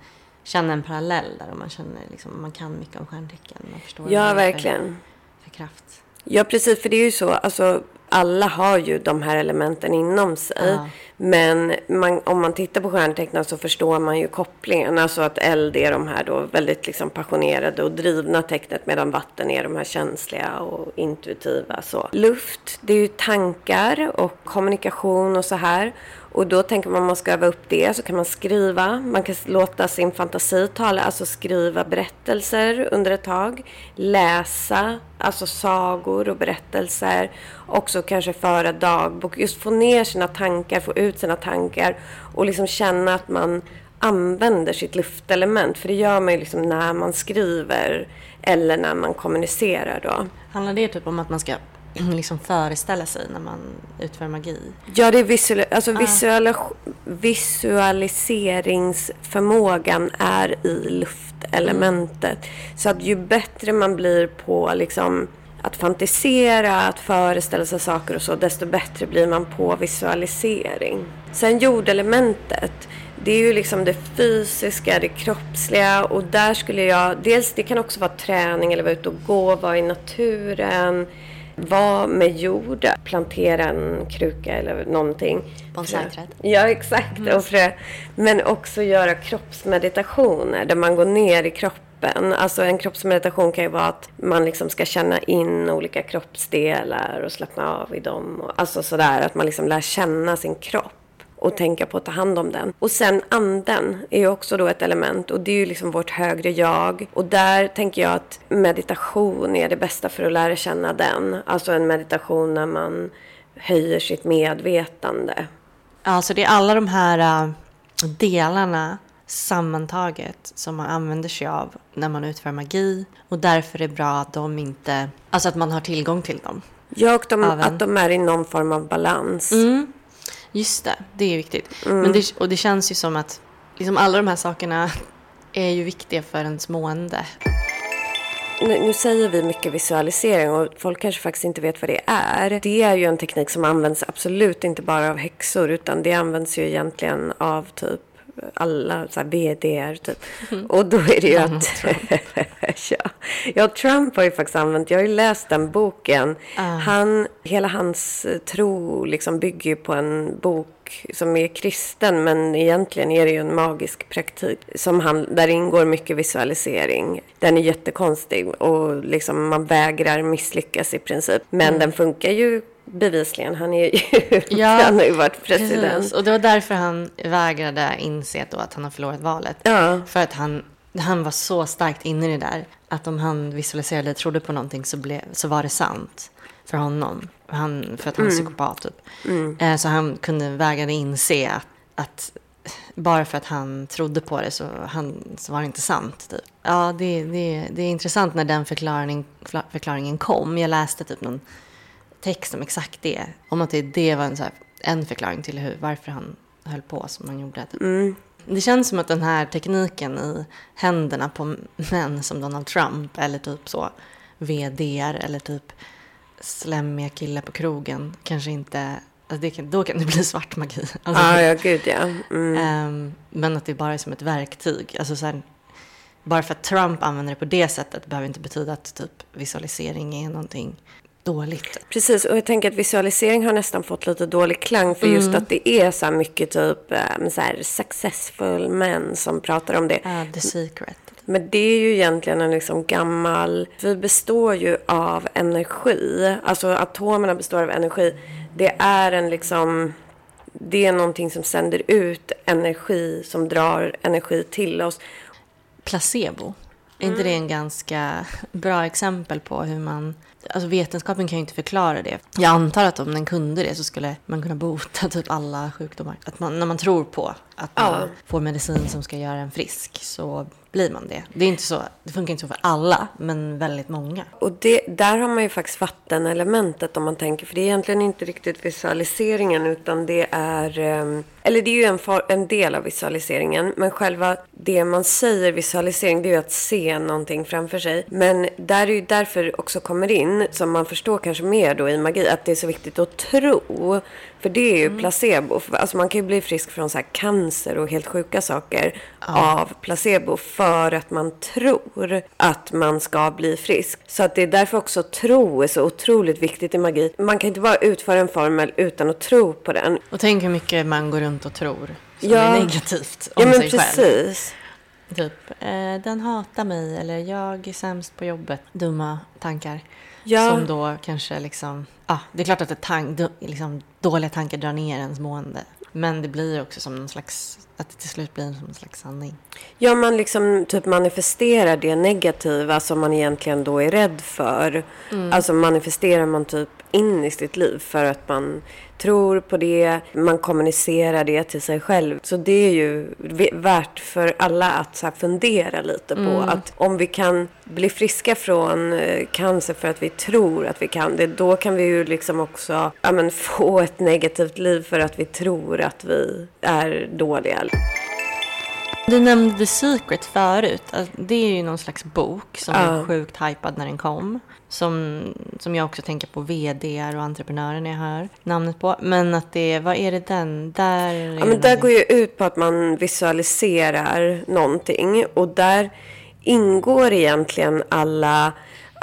känna en parallell där och man känner liksom, man kan mycket om stjärntecken. Man förstår ja, verkligen. För, för kraft. Ja, precis. För det är ju så, alltså alla har ju de här elementen inom sig. Ja. Men man, om man tittar på stjärntecknen så förstår man ju kopplingen. Alltså att eld är de här då väldigt liksom passionerade och drivna tecknet medan vatten är de här känsliga och intuitiva. Så. Luft, det är ju tankar och kommunikation och så här. Och då tänker man om man ska öva upp det så kan man skriva. Man kan låta sin fantasi tala, alltså skriva berättelser under ett tag. Läsa, alltså sagor och berättelser. Också kanske föra dagbok. Just få ner sina tankar, få ut sina tankar. Och liksom känna att man använder sitt luftelement. För det gör man ju liksom när man skriver eller när man kommunicerar då. Handlar det typ om att man ska liksom föreställa sig när man utför magi? Ja, det är visual, alltså ah. visual, visualiseringsförmågan är i luftelementet. Så att ju bättre man blir på liksom att fantisera, att föreställa sig saker och så, desto bättre blir man på visualisering. Sen jordelementet, det är ju liksom det fysiska, det kroppsliga och där skulle jag, dels det kan också vara träning eller vara ute och gå, vara i naturen, vara med jord, plantera en kruka eller någonting. Bonsai-träd. Ja, exakt. Mm. Och frö. Men också göra kroppsmeditationer där man går ner i kroppen. Alltså en kroppsmeditation kan ju vara att man liksom ska känna in olika kroppsdelar och slappna av i dem. Alltså sådär, att man liksom lär känna sin kropp och tänka på att ta hand om den. Och sen anden är ju också då ett element och det är ju liksom vårt högre jag. Och där tänker jag att meditation är det bästa för att lära känna den. Alltså en meditation när man höjer sitt medvetande. Alltså det är alla de här äh, delarna sammantaget som man använder sig av när man utför magi och därför är det bra att de inte, alltså att man har tillgång till dem. Ja, och de, att de är i någon form av balans. Mm. Just det, det är viktigt. Mm. Men det, och det känns ju som att liksom alla de här sakerna är ju viktiga för ens mående. Nu, nu, säger vi mycket visualisering och folk kanske faktiskt inte vet vad det är. Det är ju en teknik som används absolut inte bara av häxor utan det används ju egentligen av typ alla så här VDR typ. Mm. Och då är det ju att... ja. ja, Trump har ju faktiskt använt, jag har ju läst den boken. Uh. Han, hela hans tro liksom bygger ju på en bok som är kristen men egentligen är det ju en magisk praktik som han, där ingår mycket visualisering. Den är jättekonstig och liksom man vägrar misslyckas i princip. Men mm. den funkar ju bevisligen. Han, är ju, ja, han har ju varit president. Precis. Och det var därför han vägrade inse då att han har förlorat valet. Ja. För att han, han var så starkt inne i det där. Att om han visualiserade och trodde på någonting så, blev, så var det sant för honom. Han, för att han är mm. psykopat typ. Mm. Eh, så han kunde vägrade inse att, att, bara för att han trodde på det så, han, så var det inte sant. Typ. Ja, det, det, det är intressant när den förklaring, förklaringen kom. Jag läste typ någon text om exakt det. Om att det, det var en, så här, en förklaring till hur, varför han höll på som han gjorde. Mm. Det känns som att den här tekniken i händerna på män som Donald Trump eller typ så VDR eller typ slemmiga killar på krogen kanske inte Alltså det kan, då kan det bli svart magi. Alltså, ah, ja, gud ja. Mm. Um, men att det bara är som ett verktyg. Alltså så här, bara för att Trump använder det på det sättet behöver inte betyda att typ visualisering är någonting dåligt. Precis, och jag tänker att visualisering har nästan fått lite dålig klang för mm. just att det är så mycket typ eh, så här successful män som pratar om det. Uh, the secret. Men det är ju egentligen en liksom gammal... Vi består ju av energi. Alltså atomerna består av energi. Det är en liksom... Det är någonting som sänder ut energi, som drar energi till oss. Placebo, är inte det en ganska bra exempel på hur man Alltså vetenskapen kan ju inte förklara det. Jag antar att om den kunde det så skulle man kunna bota typ alla sjukdomar. Att man, när man tror på att man ja. får medicin som ska göra en frisk så blir man det. Det, är inte så, det funkar inte så för alla, men väldigt många. Och det, där har man ju faktiskt vattenelementet om man tänker. För det är egentligen inte riktigt visualiseringen utan det är... Ehm, eller det är ju en, en del av visualiseringen. Men själva det man säger visualisering det är ju att se någonting framför sig. Men där är ju därför också kommer in, som man förstår kanske mer då i magi, att det är så viktigt att tro. För det är ju mm. placebo. Alltså man kan ju bli frisk från så cancer och helt sjuka saker ja. av placebo för att man tror att man ska bli frisk. Så att det är därför också tro är så otroligt viktigt i magi. Man kan inte bara utföra en formel utan att tro på den. Och tänk hur mycket man går runt och tror som ja. är negativt om ja, men sig precis. själv. Typ, eh, den hatar mig eller jag är sämst på jobbet. Dumma tankar. Ja. Som då kanske liksom, ja, det är klart att det tank, liksom, dåliga tankar drar ner ens mående. Men det blir också som någon slags, att det till slut blir som en slags sanning. Ja, man liksom typ manifesterar det negativa som man egentligen då är rädd för. Mm. Alltså manifesterar man typ in i sitt liv för att man tror på det, man kommunicerar det till sig själv. Så det är ju värt för alla att så fundera lite på mm. att om vi kan bli friska från eh, cancer för att vi tror att vi kan det, då kan vi ju liksom också ja, men, få ett negativt liv för att vi tror att vi är dåliga. Du nämnde The Secret förut. Alltså, det är ju någon slags bok som ja. var sjukt hypad när den kom. Som, som jag också tänker på vd och entreprenörer när jag hör namnet på. Men att det, vad är det den? Där, ja, men där går ju ut på att man visualiserar någonting. Och där ingår egentligen alla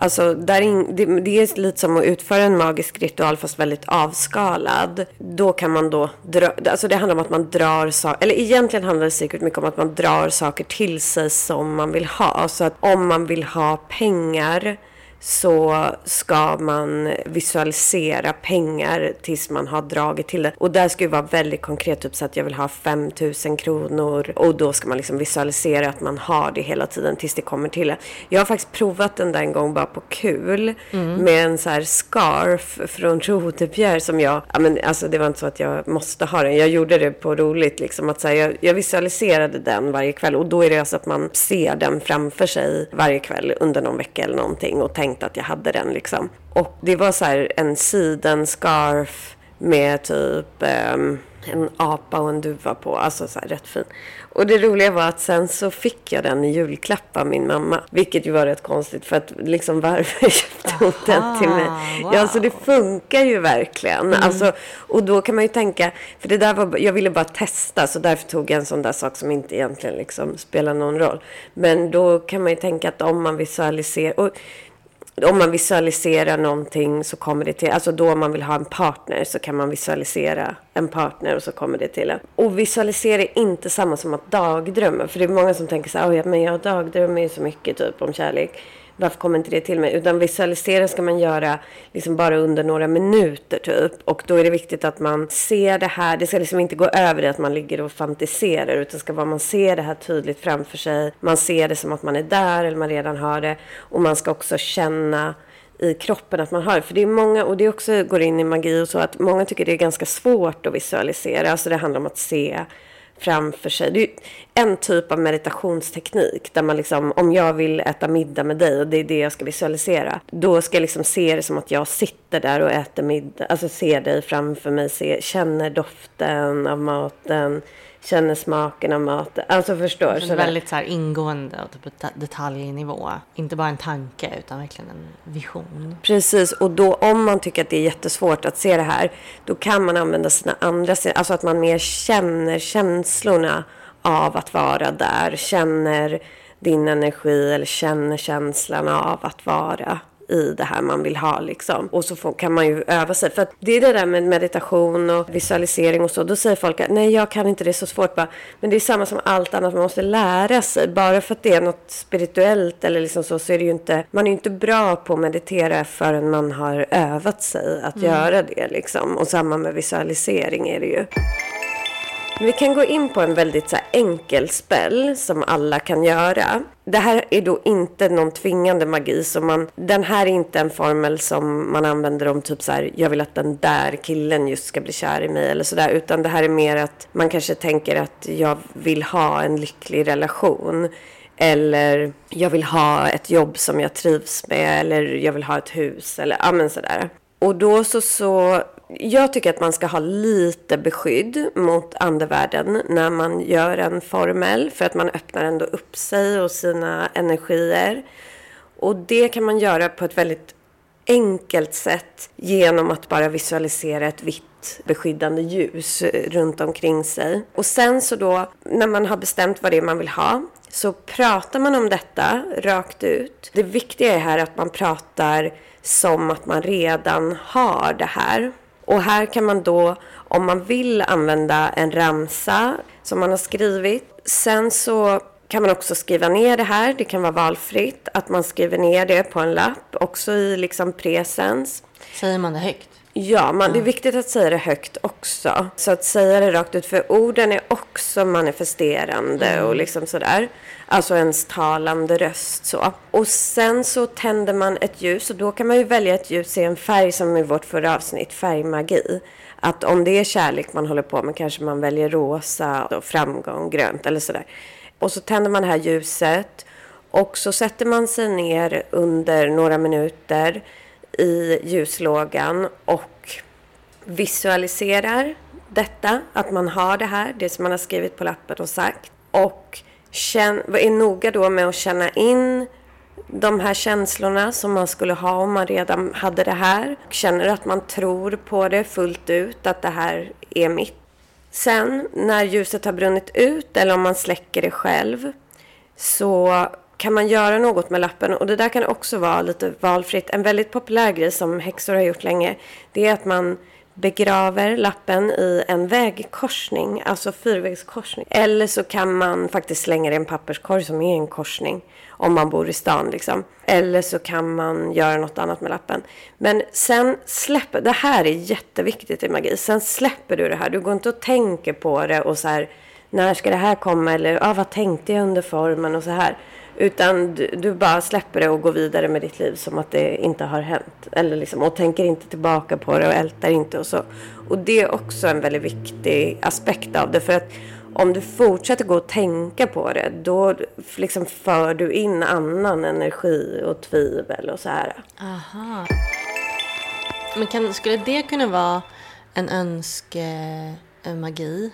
Alltså, där in, det, det, är lite som att utföra en magisk ritual fast väldigt avskalad. Då kan man då dra, alltså det handlar om att man drar saker, eller egentligen handlar det säkert mycket om att man drar saker till sig som man vill ha. Så att om man vill ha pengar så ska man visualisera pengar tills man har dragit till det. Och där ska det vara väldigt konkret, typ så att jag vill ha 5000 kronor och då ska man liksom visualisera att man har det hela tiden tills det kommer till det. Jag har faktiskt provat den där en gång bara på kul mm. med en så här scarf från Rodebjer som jag, ja men alltså det var inte så att jag måste ha den, jag gjorde det på roligt liksom att så här, jag, jag visualiserade den varje kväll och då är det alltså att man ser den framför sig varje kväll under någon vecka eller någonting och tänker tänkte att jag hade den liksom. Och det var så här en sidenscarf med typ, um, en apa och en duva på. Alltså så här, rätt fin. Och det roliga var att sen så fick jag den i julklapp av min mamma. Vilket ju var rätt konstigt för att liksom varför köpte hon den till mig? wow. Ja, så det funkar ju verkligen. Alltså, och då kan man ju tänka, för det där var, jag ville bara testa så därför tog jag en sån där sak som inte egentligen liksom spelar någon roll. Men då kan man ju tänka att om man visualiserar, och om man visualiserar någonting så kommer det till, alltså då om man vill ha en partner så kan man visualisera en partner och så kommer det till en. Och visualisera är inte samma som att dagdrömma. För det är många som tänker så här, oh, ja, men jag dagdrömmer ju så mycket typ om kärlek. Varför kommer inte det till mig? Utan visualisera ska man göra liksom bara under några minuter typ. Och då är det viktigt att man ser det här. Det ska liksom inte gå över det att man ligger och fantiserar. Utan ska vara man ser det här tydligt framför sig. Man ser det som att man är där eller man redan har det. Och man ska också känna i kroppen att man har det. För det är många, och det också går in i magi och så, att många tycker det är ganska svårt att visualisera. Alltså det handlar om att se framför sig. Det är ju en typ av meditationsteknik där man liksom, om jag vill äta middag med dig och det är det jag ska visualisera, då ska jag liksom se det som att jag sitter där och äter middag, alltså ser dig framför mig, ser, känner doften av maten, känner smaken av maten, alltså förstår. Så sådär. väldigt så här ingående och typ det- detaljnivå. Inte bara en tanke utan verkligen en vision. Precis, och då om man tycker att det är jättesvårt att se det här, då kan man använda sina andra alltså att man mer känner känslorna av att vara där, känner din energi eller känner känslan av att vara i det här man vill ha liksom. Och så får, kan man ju öva sig. För att det är det där med meditation och visualisering och så. Då säger folk att nej jag kan inte det är så svårt. Bara, men det är samma som allt annat, man måste lära sig. Bara för att det är något spirituellt eller liksom så, så är det ju inte, man är ju inte bra på att meditera förrän man har övat sig att göra det liksom. Och samma med visualisering är det ju. Vi kan gå in på en väldigt så här enkel spell som alla kan göra. Det här är då inte någon tvingande magi. Så man, den här är inte en formel som man använder om typ så här, jag vill att den där killen just ska bli kär i mig eller sådär. Utan det här är mer att man kanske tänker att jag vill ha en lycklig relation. Eller jag vill ha ett jobb som jag trivs med. Eller jag vill ha ett hus. Eller ja men sådär. Och då så, så, jag tycker att man ska ha lite beskydd mot andevärlden när man gör en formel. För att man öppnar ändå upp sig och sina energier. Och det kan man göra på ett väldigt enkelt sätt genom att bara visualisera ett vitt beskyddande ljus runt omkring sig. Och sen så då, när man har bestämt vad det är man vill ha, så pratar man om detta rakt ut. Det viktiga är här att man pratar som att man redan har det här. Och här kan man då, om man vill använda en ramsa som man har skrivit. Sen så kan man också skriva ner det här. Det kan vara valfritt. Att man skriver ner det på en lapp, också i liksom presens. Säger man det högt? Ja, man, det är viktigt att säga det högt också. Så att säga det rakt ut, för orden är också manifesterande och liksom sådär. Alltså ens talande röst så. Och sen så tänder man ett ljus och då kan man ju välja ett ljus i en färg som i vårt förra avsnitt, färgmagi. Att om det är kärlek man håller på med kanske man väljer rosa och framgång, grönt eller sådär. Och så tänder man det här ljuset och så sätter man sig ner under några minuter i ljuslågan och visualiserar detta, att man har det här, det som man har skrivit på lappen och sagt. Och känn, är noga då med att känna in de här känslorna som man skulle ha om man redan hade det här. Känner att man tror på det fullt ut, att det här är mitt. Sen när ljuset har brunnit ut eller om man släcker det själv så kan man göra något med lappen och det där kan också vara lite valfritt. En väldigt populär grej som häxor har gjort länge det är att man begraver lappen i en vägkorsning, alltså fyrvägskorsning. Eller så kan man faktiskt slänga det i en papperskorg som är en korsning om man bor i stan liksom. Eller så kan man göra något annat med lappen. Men sen släpper, det här är jätteviktigt i magi, sen släpper du det här. Du går inte och tänker på det och så här, när ska det här komma? Eller ah, vad tänkte jag under formen och så här. Utan du, du bara släpper det och går vidare med ditt liv som att det inte har hänt. Eller liksom, och tänker inte tillbaka på det och ältar inte och så. Och det är också en väldigt viktig aspekt av det. För att om du fortsätter gå och tänka på det, då liksom för du in annan energi och tvivel och så här. Aha. Men kan, skulle det kunna vara en önskemagi?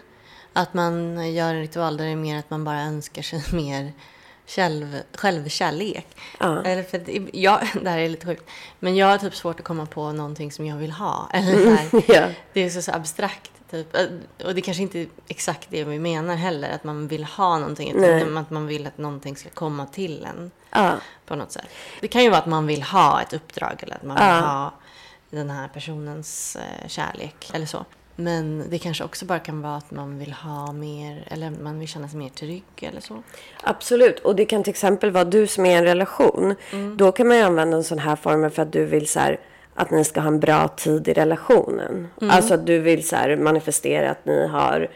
Att man gör en ritual där det är mer att man bara önskar sig mer själv, självkärlek. Ja. Eller för jag, det här är lite sjukt. Men jag har typ svårt att komma på någonting som jag vill ha. Eller så här, Ja. Det är så, så abstrakt. Typ. Och det kanske inte är exakt det vi menar heller. Att man vill ha någonting. Utan att man vill att någonting ska komma till en. Ja. På något sätt. Det kan ju vara att man vill ha ett uppdrag. Eller att man vill ha den här personens eh, kärlek. Eller så. Men det kanske också bara kan vara att man vill ha mer. Eller man vill känna sig mer trygg eller så. Absolut. Och det kan till exempel vara du som är i en relation. Då kan man ju använda en sån här form för att du vill så här, att ni ska ha en bra tid i relationen. Alltså att du vill så här, manifestera att ni har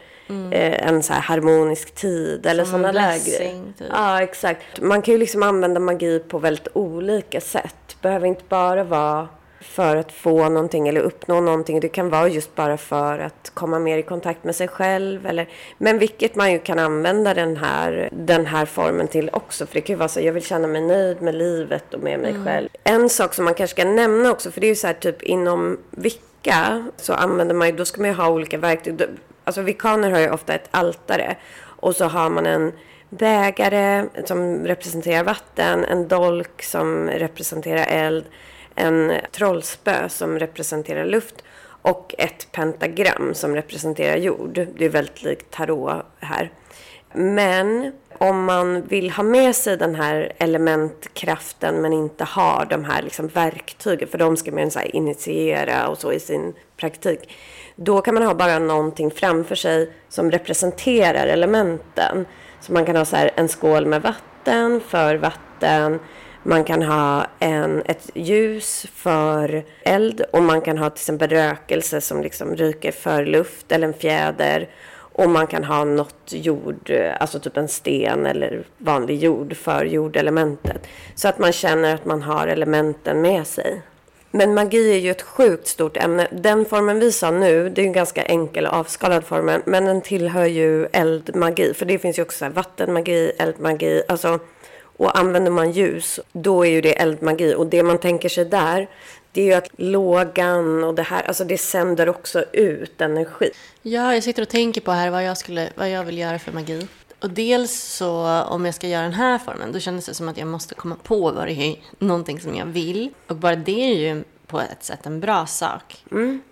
eh, en så harmonisk tid eller sådana blessing, typ. Ja, exakt. Man kan ju liksom använda magi på väldigt olika sätt. Behöver inte bara vara för att få någonting eller uppnå någonting. Det kan vara just bara för att komma mer i kontakt med sig själv. Eller, men vilket man ju kan använda den här, den här formen till också. För det kan ju vara så jag vill känna mig nöjd med livet och med mig själv. En sak som man kanske ska nämna också, för det är ju så här typ inom Vicka så använder man ju, då ska man ju ha olika verktyg. Alltså vikaner har ju ofta ett altare och så har man en bägare som representerar vatten, en dolk som representerar eld, en trollspö som representerar luft och ett pentagram som representerar jord. Det är väldigt likt tarot här. Men om man vill ha med sig den här elementkraften men inte har de här liksom verktygen, för de ska man så här initiera och så i sin praktik. Då kan man ha bara någonting framför sig som representerar elementen. Så man kan ha så här en skål med vatten för vatten. Man kan ha en, ett ljus för eld och man kan ha till exempel rökelse som liksom ryker för luft eller en fjäder. Och man kan ha något jord, alltså typ en sten eller vanlig jord för jordelementet. Så att man känner att man har elementen med sig. Men magi är ju ett sjukt stort ämne. Den formen vi sa nu, det är en ganska enkel och avskalad form, men den tillhör ju eldmagi. För det finns ju också så här vattenmagi, eldmagi, alltså och använder man ljus, då är ju det eldmagi. Och det man tänker sig där, det är ju att lågan och det här, alltså det sänder också ut energi. Ja, jag sitter och tänker på här vad jag, skulle, vad jag vill göra för magi. Och dels så om jag ska göra den här formen, då kändes det som att jag måste komma på vad det är, någonting som jag vill. Och bara det är ju på ett sätt en bra sak.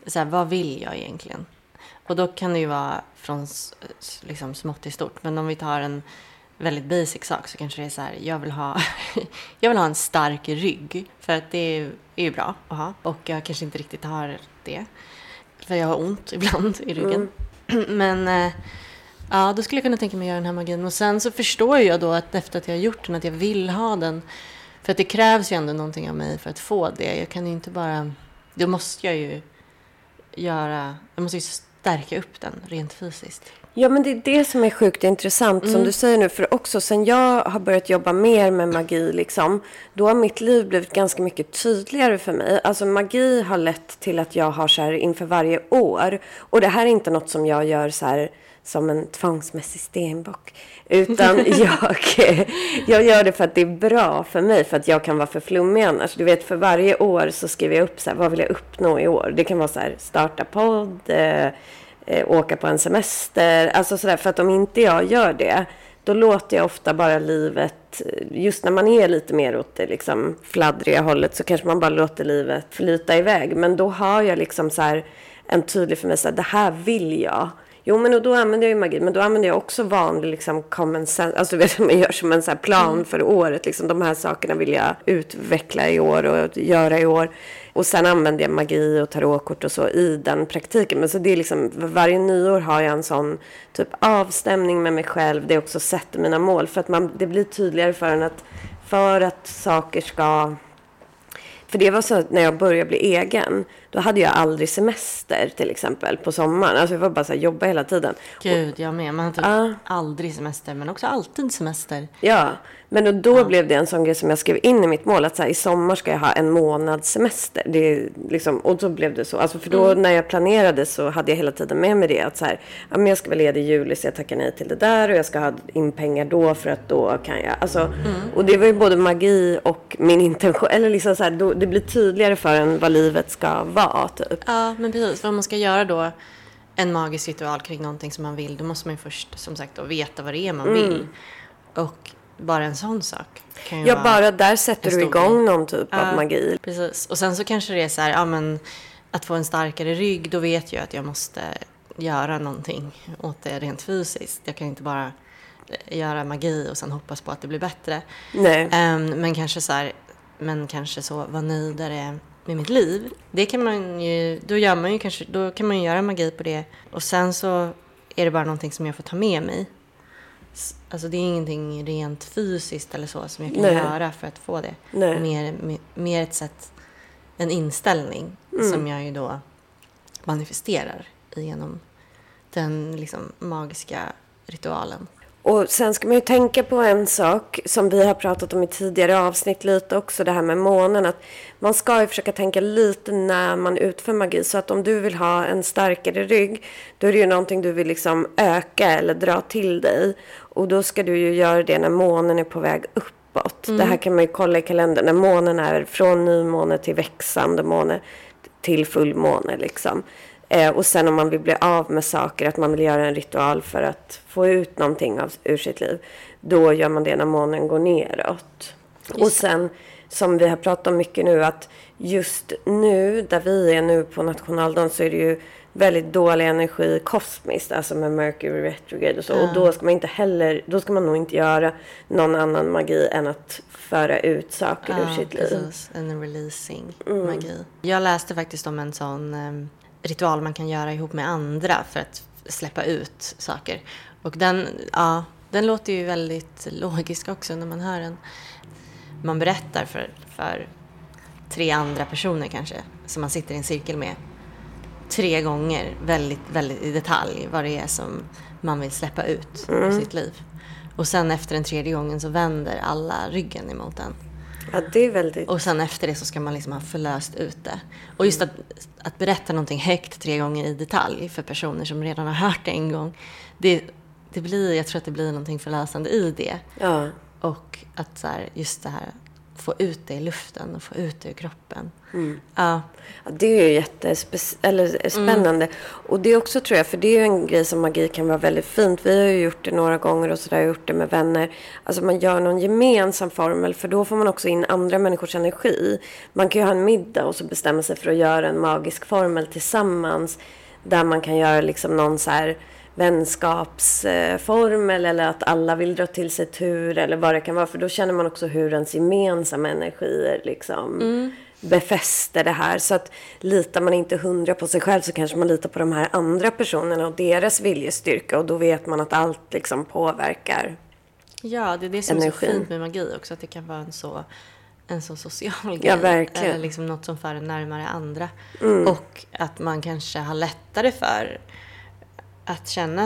Så här, vad vill jag egentligen? Och då kan det ju vara från liksom smått till stort. Men om vi tar en väldigt basic sak så kanske det är så här, jag vill ha, jag vill ha en stark rygg. För att det är, är ju bra att ha. Och jag kanske inte riktigt har det. För jag har ont ibland i ryggen. Men eh, ja, då skulle jag kunna tänka mig att göra den här magin. Och sen så förstår jag då att efter att jag har gjort den att jag vill ha den. För att det krävs ju ändå någonting av mig för att få det. Jag kan ju inte bara... Då måste jag ju göra... Jag måste ju stärka upp den rent fysiskt. Ja, men det är det som är sjukt intressant som du säger nu. För också sen jag har börjat jobba mer med magi, liksom, då har mitt liv blivit ganska mycket tydligare för mig. Alltså magi har lett till att jag har så här inför varje år. Och det här är inte något som jag gör så här som en tvångsmässig stenbock. Utan jag, jag gör det för att det är bra för mig. För att jag kan vara för flummig annars. Du vet, för varje år så skriver jag upp så här, vad vill jag uppnå i år? Det kan vara så här, starta podd, eh, eh, åka på en semester. Alltså sådär, för att om inte jag gör det, då låter jag ofta bara livet, just när man är lite mer åt det liksom fladdriga hållet så kanske man bara låter livet flyta iväg. Men då har jag liksom så här en tydlig för mig, så här, det här vill jag. Jo, men och då använder jag ju magi, men då använder jag också vanlig liksom common sense. Alltså du vet, man gör som en så här plan för året. Liksom, de här sakerna vill jag utveckla i år och göra i år. Och sen använder jag magi och tarotkort och så i den praktiken. Men så det är liksom, varje nyår har jag en sån typ avstämning med mig själv. Det är också sätter mina mål. För att man, det blir tydligare för en att för att saker ska för det var så att när jag började bli egen, då hade jag aldrig semester till exempel på sommaren. Alltså jag var bara så här, jobba hela tiden. Gud, jag med. Man har typ Ja. aldrig semester, men också alltid semester. Ja, men då, då blev det en sån grej som jag skrev in i mitt mål. Att så här, i sommar ska jag ha en månads semester. Det liksom, och så blev det så. Alltså för då när jag planerade så hade jag hela tiden med mig det. Att så här, ja, men jag ska vara ledig i juli så jag tackar nej till det där. Och jag ska ha in pengar då för att då kan jag. Alltså, Och det var ju både magi och min intention. Eller liksom så här, då, det blir tydligare för en vad livet ska vara typ. Ja, men precis. Vad man ska göra då en magisk ritual kring någonting som man vill, då måste man ju först som sagt då veta vad det är man vill. Och bara en sån sak kan ju Ja, bara där sätter du igång någon typ av Ja, magi. Precis. Och sen så kanske det är så här, ja men att få en starkare rygg, då vet jag att jag måste göra någonting åt det rent fysiskt. Jag kan inte bara eh, göra magi och sen hoppas på att det blir bättre. Nej. Ehm, men kanske så här, men kanske så vara nöjdare med mitt liv. Det kan man ju, då gör man ju kanske, då kan man ju göra magi på det. Och sen så är det bara någonting som jag får ta med mig. Alltså det är ingenting rent fysiskt eller så som jag kan Nej. göra för att få det. Nej. Mer, mer, mer ett sätt, en inställning Mm. som jag ju då manifesterar genom den liksom magiska ritualen. Och sen ska man ju tänka på en sak som vi har pratat om i tidigare avsnitt lite också, det här med månen. Att man ska ju försöka tänka lite när man utför magi. Så att om du vill ha en starkare rygg, då är det ju någonting du vill liksom öka eller dra till dig. Och då ska du ju göra det när månen är på väg uppåt. Det här kan man ju kolla i kalendern. När månen är från nymåne till växande måne till fullmåne liksom. Eh, och sen om man vill bli av med saker, att man vill göra en ritual för att få ut någonting av, ur sitt liv. Då gör man det när månen går neråt. och sen, som vi har pratat om mycket nu, att just nu, där vi är nu på nationaldagen, så är det ju väldigt dålig energi kosmiskt, alltså med Mercury retrograde och så. Och då ska man inte heller, då ska man nog inte göra någon annan magi än att föra ut saker ur sitt liv. Mm. precis. En releasing magi. Jag läste faktiskt om en sån em, ritual man kan göra ihop med andra för att släppa ut saker. Och den, ja, den låter ju väldigt logisk också när man hör den. Man berättar för, för tre andra personer kanske, som man sitter i en cirkel med, tre gånger väldigt, väldigt i detalj vad det är som man vill släppa ut Mm. ur sitt liv. Och sen efter den tredje gången så vänder alla ryggen emot den. Ja, det är väldigt... Och sen efter det så ska man liksom ha förlöst ut det. Och just att, att berätta någonting högt tre gånger i detalj för personer som redan har hört det en gång. Det, det blir, jag tror att det blir någonting förlösande i det. Ja. Och att så här, just det här, få ut det i luften och få ut det ur kroppen. Ja, Ja, det är ju jättespe- eller spännande. Och det är också tror jag, för det är ju en grej som magi kan vara väldigt fint. Vi har ju gjort det några gånger och sådär, gjort det med vänner. Alltså man gör någon gemensam formel, för då får man också in andra människors energi. Man kan ju ha en middag och så bestämma sig för att göra en magisk formel tillsammans. Där man kan göra liksom någon så här vänskapsformel eller att alla vill dra till sig tur eller vad det kan vara. För då känner man också hur ens gemensamma energier liksom befäster det här. Så att litar man inte hundra på sig själv så kanske man litar på de här andra personerna och deras viljestyrka. Och då vet man att allt liksom påverkar. ja det är det som är så Energin. fint med magi också. Att det kan vara en så, en så social grej. Ja, verkligen. Eller liksom något som för en närmare andra. Mm. Och att man kanske har lättare för att känna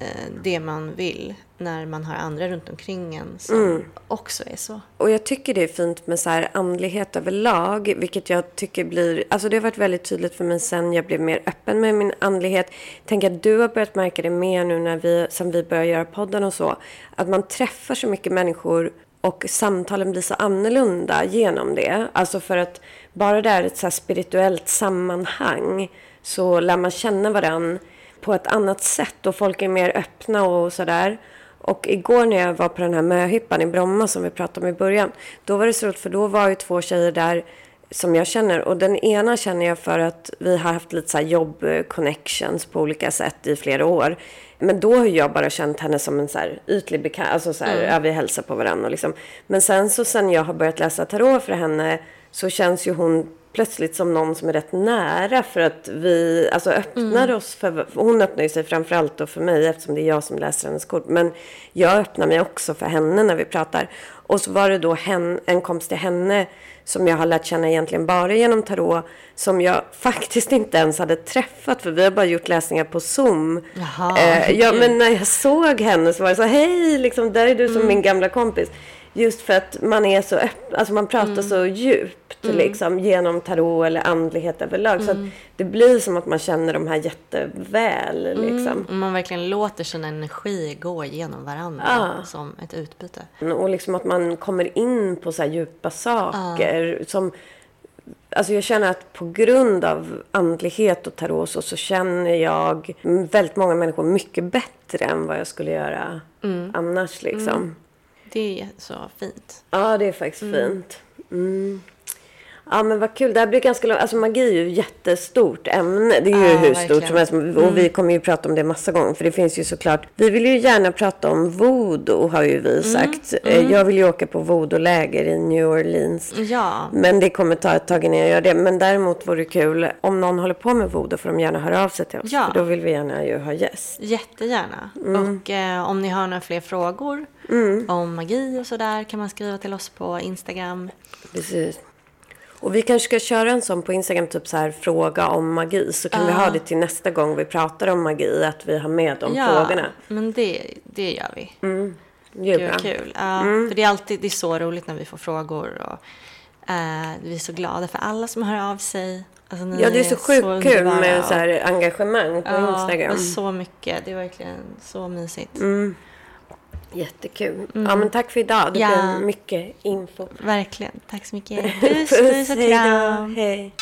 eh, det man vill när man har andra runt omkring en som Mm. också är så. Och jag tycker det är fint med så här andlighet överlag, vilket jag tycker blir, alltså det har varit väldigt tydligt för mig sen jag blev mer öppen med min andlighet. Tänk att du har börjat märka det mer nu när vi, sen vi börjar göra podden och så, att man träffar så mycket människor och samtalen blir så annorlunda genom det. Alltså för att bara det är ett så spirituellt sammanhang så lär man känna varann på ett annat sätt och folk är mer öppna och sådär. Och igår när jag var på den här möhippan i Bromma som vi pratade om i början, då var det så roligt för då var ju två tjejer där som jag känner. Och den ena känner jag för att vi har haft lite så jobb-connections på olika sätt i flera år. Men då har jag bara känt henne som en så här ytlig bekant, alltså så här, ja, vi hälsar på varandra liksom. Men sen så sen jag har börjat läsa tarot för henne så känns ju hon plötsligt som någon som är rätt nära för att vi alltså öppnar oss för, hon öppnar ju sig framförallt då för mig eftersom det är jag som läser hennes kort. Men jag öppnar mig också för henne när vi pratar. Och så var det då hen, en kompis till henne som jag har lärt känna egentligen bara genom tarot som jag faktiskt inte ens hade träffat för vi har bara gjort läsningar på Zoom. Jaha, Eh, ja, men när jag såg henne så var det så hej, liksom, där är du som min gamla kompis. Just för att man är så öppen, alltså man pratar så djupt liksom, genom tarot eller andlighet överlag. Så att det blir som att man känner de här jätteväl. Liksom. Om man verkligen låter sina energi gå igenom varandra Ja. som ett utbyte. Och liksom att man kommer in på så här djupa saker som Alltså jag känner att på grund av andlighet och tarot så, så känner jag väldigt många människor mycket bättre än vad jag skulle göra annars liksom. Det är så fint. Ja, det är faktiskt fint. Mm. Ja, men vad kul. Det här blir ganska långt. Alltså magi är ju ett jättestort ämne. Det är ju Ja, hur stort verkligen. som helst. Och vi kommer ju prata om det massa gånger. För det finns ju såklart. Vi vill ju gärna prata om voodoo har ju vi sagt. Eh, Jag vill ju åka på voodoo-läger i New Orleans. Ja, Men det kommer ta ett tag innan jag gör det. Men däremot vore det kul. Om någon håller på med voodoo får de gärna höra av sig till oss. Ja. För då vill vi gärna ju ha gäst. jättegärna. Och eh, om ni har några fler frågor om magi och sådär kan man skriva till oss på Instagram. Precis. Och vi kanske ska köra en sån på Instagram, typ så här fråga om magi. Så kan vi ha det till nästa gång vi pratar om magi, att vi har med de ja, frågorna. men det, det gör vi. Det är Gud kul. Ja, För det är alltid det är så roligt när vi får frågor. Och, eh, vi är så glada för alla som hör av sig. Alltså, Ja, det är så sjukt kul underbara med och- så här engagemang på ja, Instagram. och så mycket. Det är verkligen så mysigt. Jättekul. Ja, men tack för idag. Det Ja. blev mycket info. Verkligen. Tack så mycket. Puss, puss och hej då. kram. Hej.